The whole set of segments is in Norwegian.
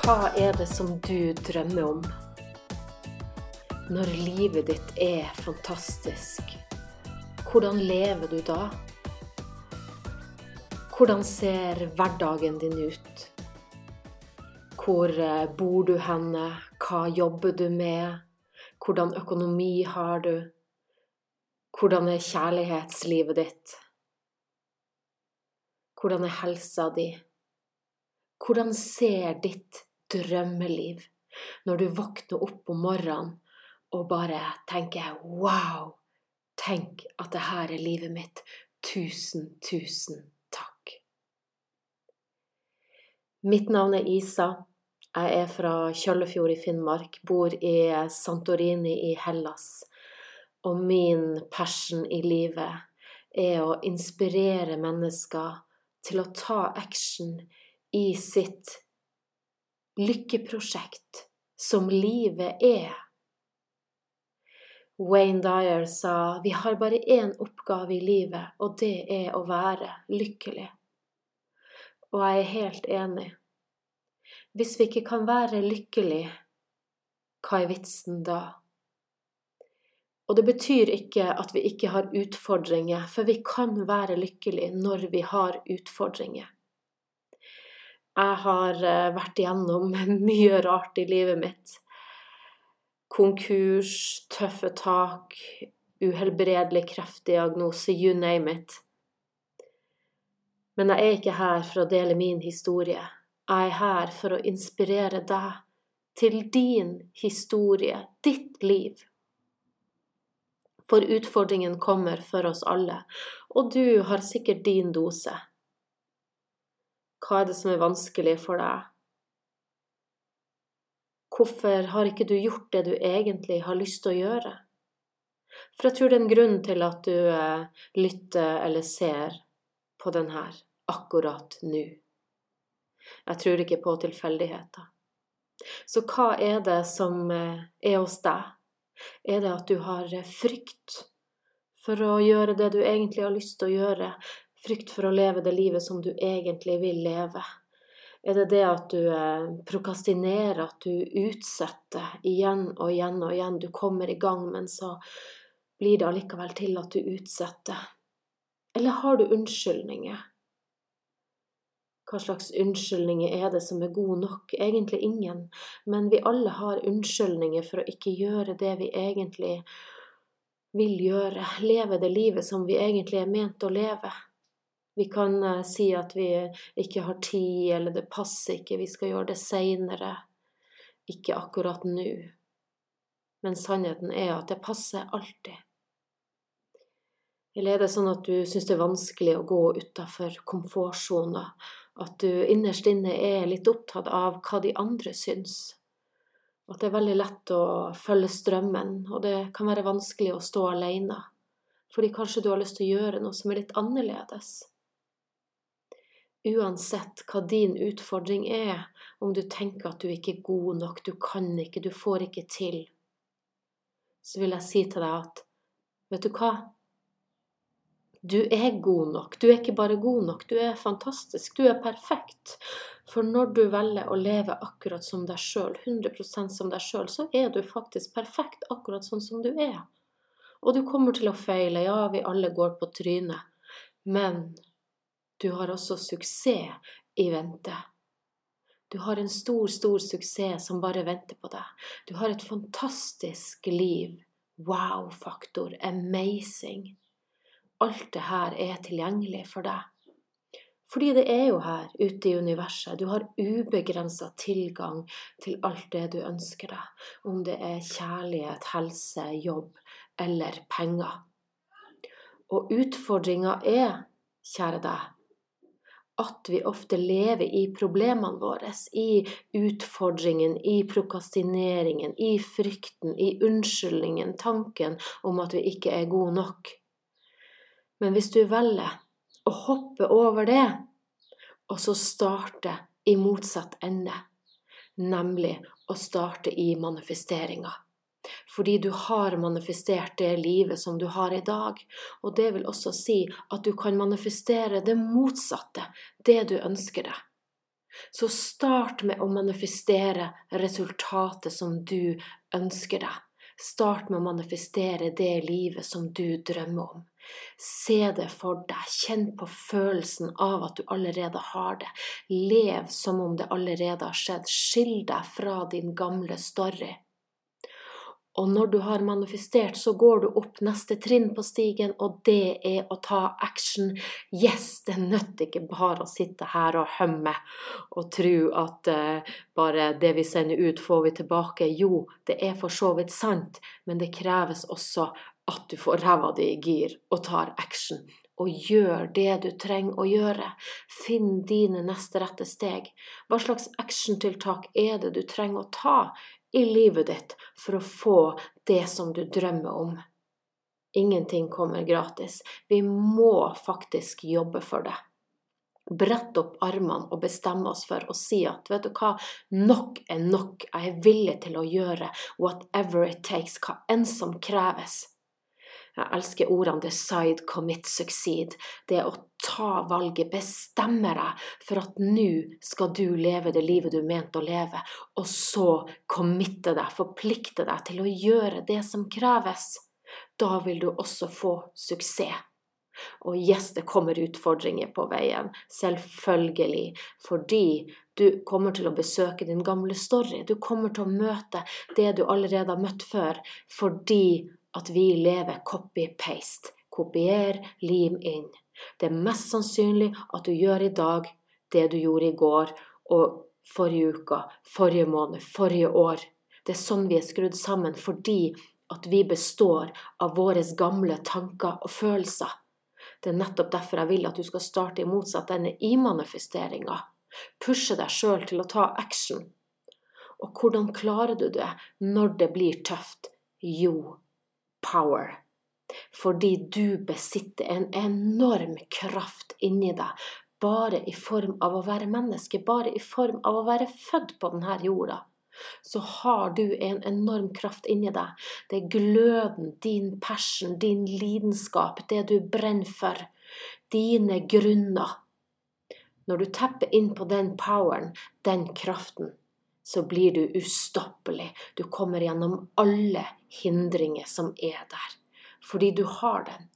Hva er det som du drømmer om? Når livet ditt er fantastisk, hvordan lever du da? Hvordan ser hverdagen din ut? Hvor eh, bor du henne? Hva jobber du med? Hvordan økonomi har du? Hvordan er kjærlighetslivet ditt? Hvordan er helsa di? Hvordan ser ditt drømmeliv når du våkner opp om morgenen og bare tenker 'wow', tenk at det her er livet mitt. Tusen, tusen takk. Mitt navn er Isa. Jeg er fra Kjøllefjord i Finnmark, bor i Santorini i Hellas. Og min passion i livet er å inspirere mennesker til å ta action i sitt lykkeprosjekt som livet er. Wayne Dyer sa vi har bare én oppgave i livet, og det er å være lykkelig. Og jeg er helt enig. Hvis vi ikke kan være lykkelig, hva er vitsen da? Og det betyr ikke at vi ikke har utfordringer, for vi kan være lykkelige når vi har utfordringer. Jeg har eh, vært igjennom mye rart i livet mitt. Konkurs, tøffe tak, uhelbredelig kreftdiagnose, you name it. Men jeg er ikke her for å dele min historie. Jeg er her for å inspirere deg til din historie, ditt liv. For utfordringen kommer for oss alle, og du har sikkert din dose. Hva er det som er vanskelig for deg? Hvorfor har ikke du gjort det du egentlig har lyst til å gjøre? For jeg tror det er en grunn til at du eh, lytter eller ser på den her akkurat nå. Jeg tror ikke på tilfeldigheter. Så hva er det som eh, er hos deg? Er det at du har eh, frykt for å gjøre det du egentlig har lyst til å gjøre? Frykt for å leve det livet som du egentlig vil leve? Er det det at du eh, prokastinerer, at du utsetter igjen og igjen og igjen? Du kommer i gang, men så blir det allikevel til at du utsetter. Eller har du unnskyldninger? Hva slags unnskyldninger er det som er gode nok? Egentlig ingen, men vi alle har unnskyldninger for å ikke gjøre det vi egentlig vil gjøre, leve det livet som vi egentlig er ment å leve. Vi kan uh, si at vi ikke har tid, eller det passer ikke, vi skal gjøre det seinere. Ikke akkurat nå. Men sannheten er at det passer alltid. Eller er det sånn at du syns det er vanskelig å gå utafor komfortsona? At du innerst inne er litt opptatt av hva de andre syns? At det er veldig lett å følge strømmen, og det kan være vanskelig å stå alene. Fordi kanskje du har lyst til å gjøre noe som er litt annerledes. Uansett hva din utfordring er, om du tenker at du ikke er god nok, du kan ikke, du får ikke til, så vil jeg si til deg at vet du hva? Du er god nok. Du er ikke bare god nok, du er fantastisk. Du er perfekt. For når du velger å leve akkurat som deg sjøl, 100% som deg sjøl, så er du faktisk perfekt akkurat sånn som du er. Og du kommer til å feile. Ja, vi alle går på trynet. Men du har også suksess i vente. Du har en stor, stor suksess som bare venter på deg. Du har et fantastisk liv. Wow-faktor. Amazing. Alt det her er tilgjengelig for deg. Fordi det er jo her ute i universet. Du har ubegrensa tilgang til alt det du ønsker deg. Om det er kjærlighet, helse, jobb eller penger. Og utfordringa er, kjære deg, at vi ofte lever i problemene våre, i utfordringen, i prokastineringen, i frykten, i unnskyldningen, tanken om at vi ikke er gode nok. Men hvis du velger å hoppe over det, og så starte i motsatt ende, nemlig å starte i manifesteringa fordi du har manifestert det livet som du har i dag. Og det vil også si at du kan manifestere det motsatte, det du ønsker deg. Så start med å manifestere resultatet som du ønsker deg. Start med å manifestere det livet som du drømmer om. Se det for deg, kjenn på følelsen av at du allerede har det. Lev som om det allerede har skjedd. Skill deg fra din gamle story. Og når du har manifestert, så går du opp neste trinn på stigen, og det er å ta action. Yes, det nytter ikke bare å sitte her og hømme og tro at uh, bare det vi sender ut, får vi tilbake. Jo, det er for så vidt sant, men det kreves også at du får ræva di i gir og tar action. Og gjør det du trenger å gjøre. Finn dine neste rette steg. Hva slags actiontiltak er det du trenger å ta i livet ditt for å få det som du drømmer om. Ingenting kommer gratis. Vi må faktisk jobbe for det. Brett opp armene og bestemme oss for å si at vet du hva, nok er nok, jeg er villig til å gjøre whatever it takes, hva enn som kreves. Jeg elsker ordene 'decide, commit, succeed'. Det å ta valget, bestemme deg for at nå skal du leve det livet du mente å leve, og så committe deg, forplikte deg til å gjøre det som kreves. Da vil du også få suksess. Og yes, det kommer utfordringer på veien, selvfølgelig, fordi du kommer til å besøke din gamle story. Du kommer til å møte det du allerede har møtt før, fordi at vi lever copy-paste. Kopier, lim inn. Det er mest sannsynlig at du gjør i dag det du gjorde i går og forrige uke, forrige måned, forrige år. Det er sånn vi er skrudd sammen fordi at vi består av våre gamle tanker og følelser. Det er nettopp derfor jeg vil at du skal starte i motsatt ende i manifesteringa. Pushe deg sjøl til å ta action. Og hvordan klarer du det når det blir tøft? Jo, power. Fordi du besitter en enorm kraft inni deg, bare i form av å være menneske, bare i form av å være født på denne jorda. Så har du en enorm kraft inni deg. Det er gløden, din passion, din lidenskap, det du brenner for. Dine grunner. Når du tepper inn på den poweren, den kraften, så blir du ustoppelig. Du kommer gjennom alle hindringer som er der. Fordi du har den.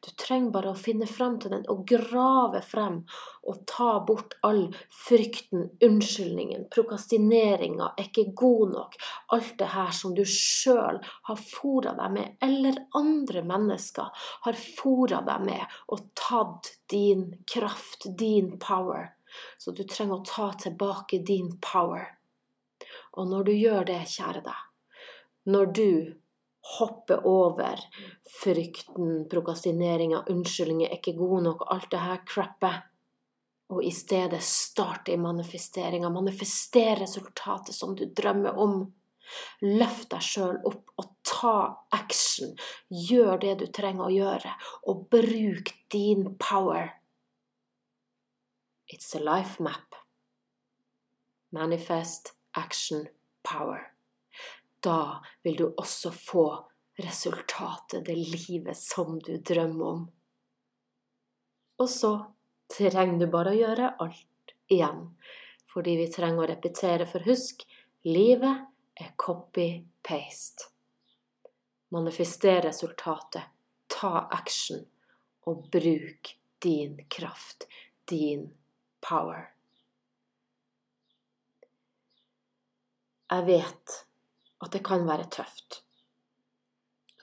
Du trenger bare å finne frem til den og grave frem og ta bort all frykten, unnskyldningen, prokastineringa, er ikke god nok, alt det her som du sjøl har fora deg med, eller andre mennesker har fora deg med og tatt din kraft, din power. Så du trenger å ta tilbake din power. Og når du gjør det, kjære deg, når du hopper over frykten, prokastineringa, unnskyldninger, er ikke god nok, alt det her crappet, og i stedet starte i manifesteringa, manifestere resultatet som du drømmer om. Løft deg sjøl opp og ta action. Gjør det du trenger å gjøre, og bruk din power. It's a life map. Manifest action power. Da vil du også få resultatet, det livet som du drømmer om. Og så trenger du bare å gjøre alt igjen, fordi vi trenger å repetere, for husk, livet er copy-paste. Manifester resultatet, ta action, og bruk din kraft, din power. Jeg vet at det kan være tøft.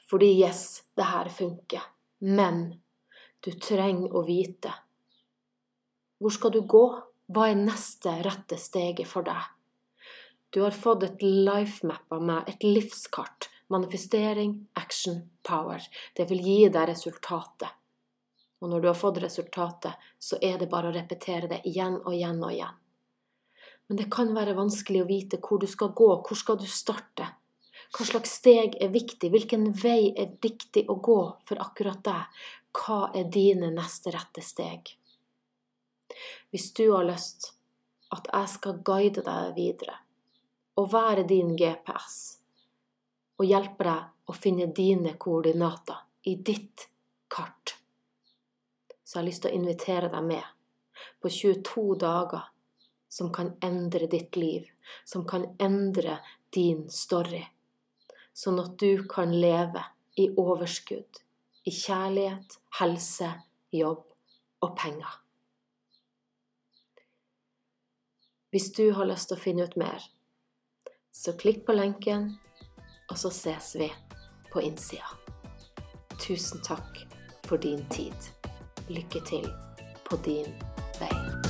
Fordi yes, det her funker. Men du trenger å vite. Hvor skal du gå? Hva er neste rette steget for deg? Du har fått et life-map av meg, et livskart. Manifestering, action, power. Det vil gi deg resultatet. Og når du har fått resultatet, så er det bare å repetere det igjen og igjen og igjen. Men det kan være vanskelig å vite hvor du skal gå, hvor skal du starte? Hva slags steg er viktig, hvilken vei er viktig å gå for akkurat deg? Hva er dine neste rette steg? Hvis du har lyst at jeg skal guide deg videre og være din GPS og hjelpe deg å finne dine koordinater i ditt kart, så jeg har lyst til å invitere deg med på 22 dager som kan endre ditt liv, som kan endre din story, sånn at du kan leve i overskudd, i kjærlighet, helse, jobb og penger. Hvis du har lyst til å finne ut mer, så klikk på lenken, og så ses vi på innsida. Tusen takk for din tid. Lykke til på din vei.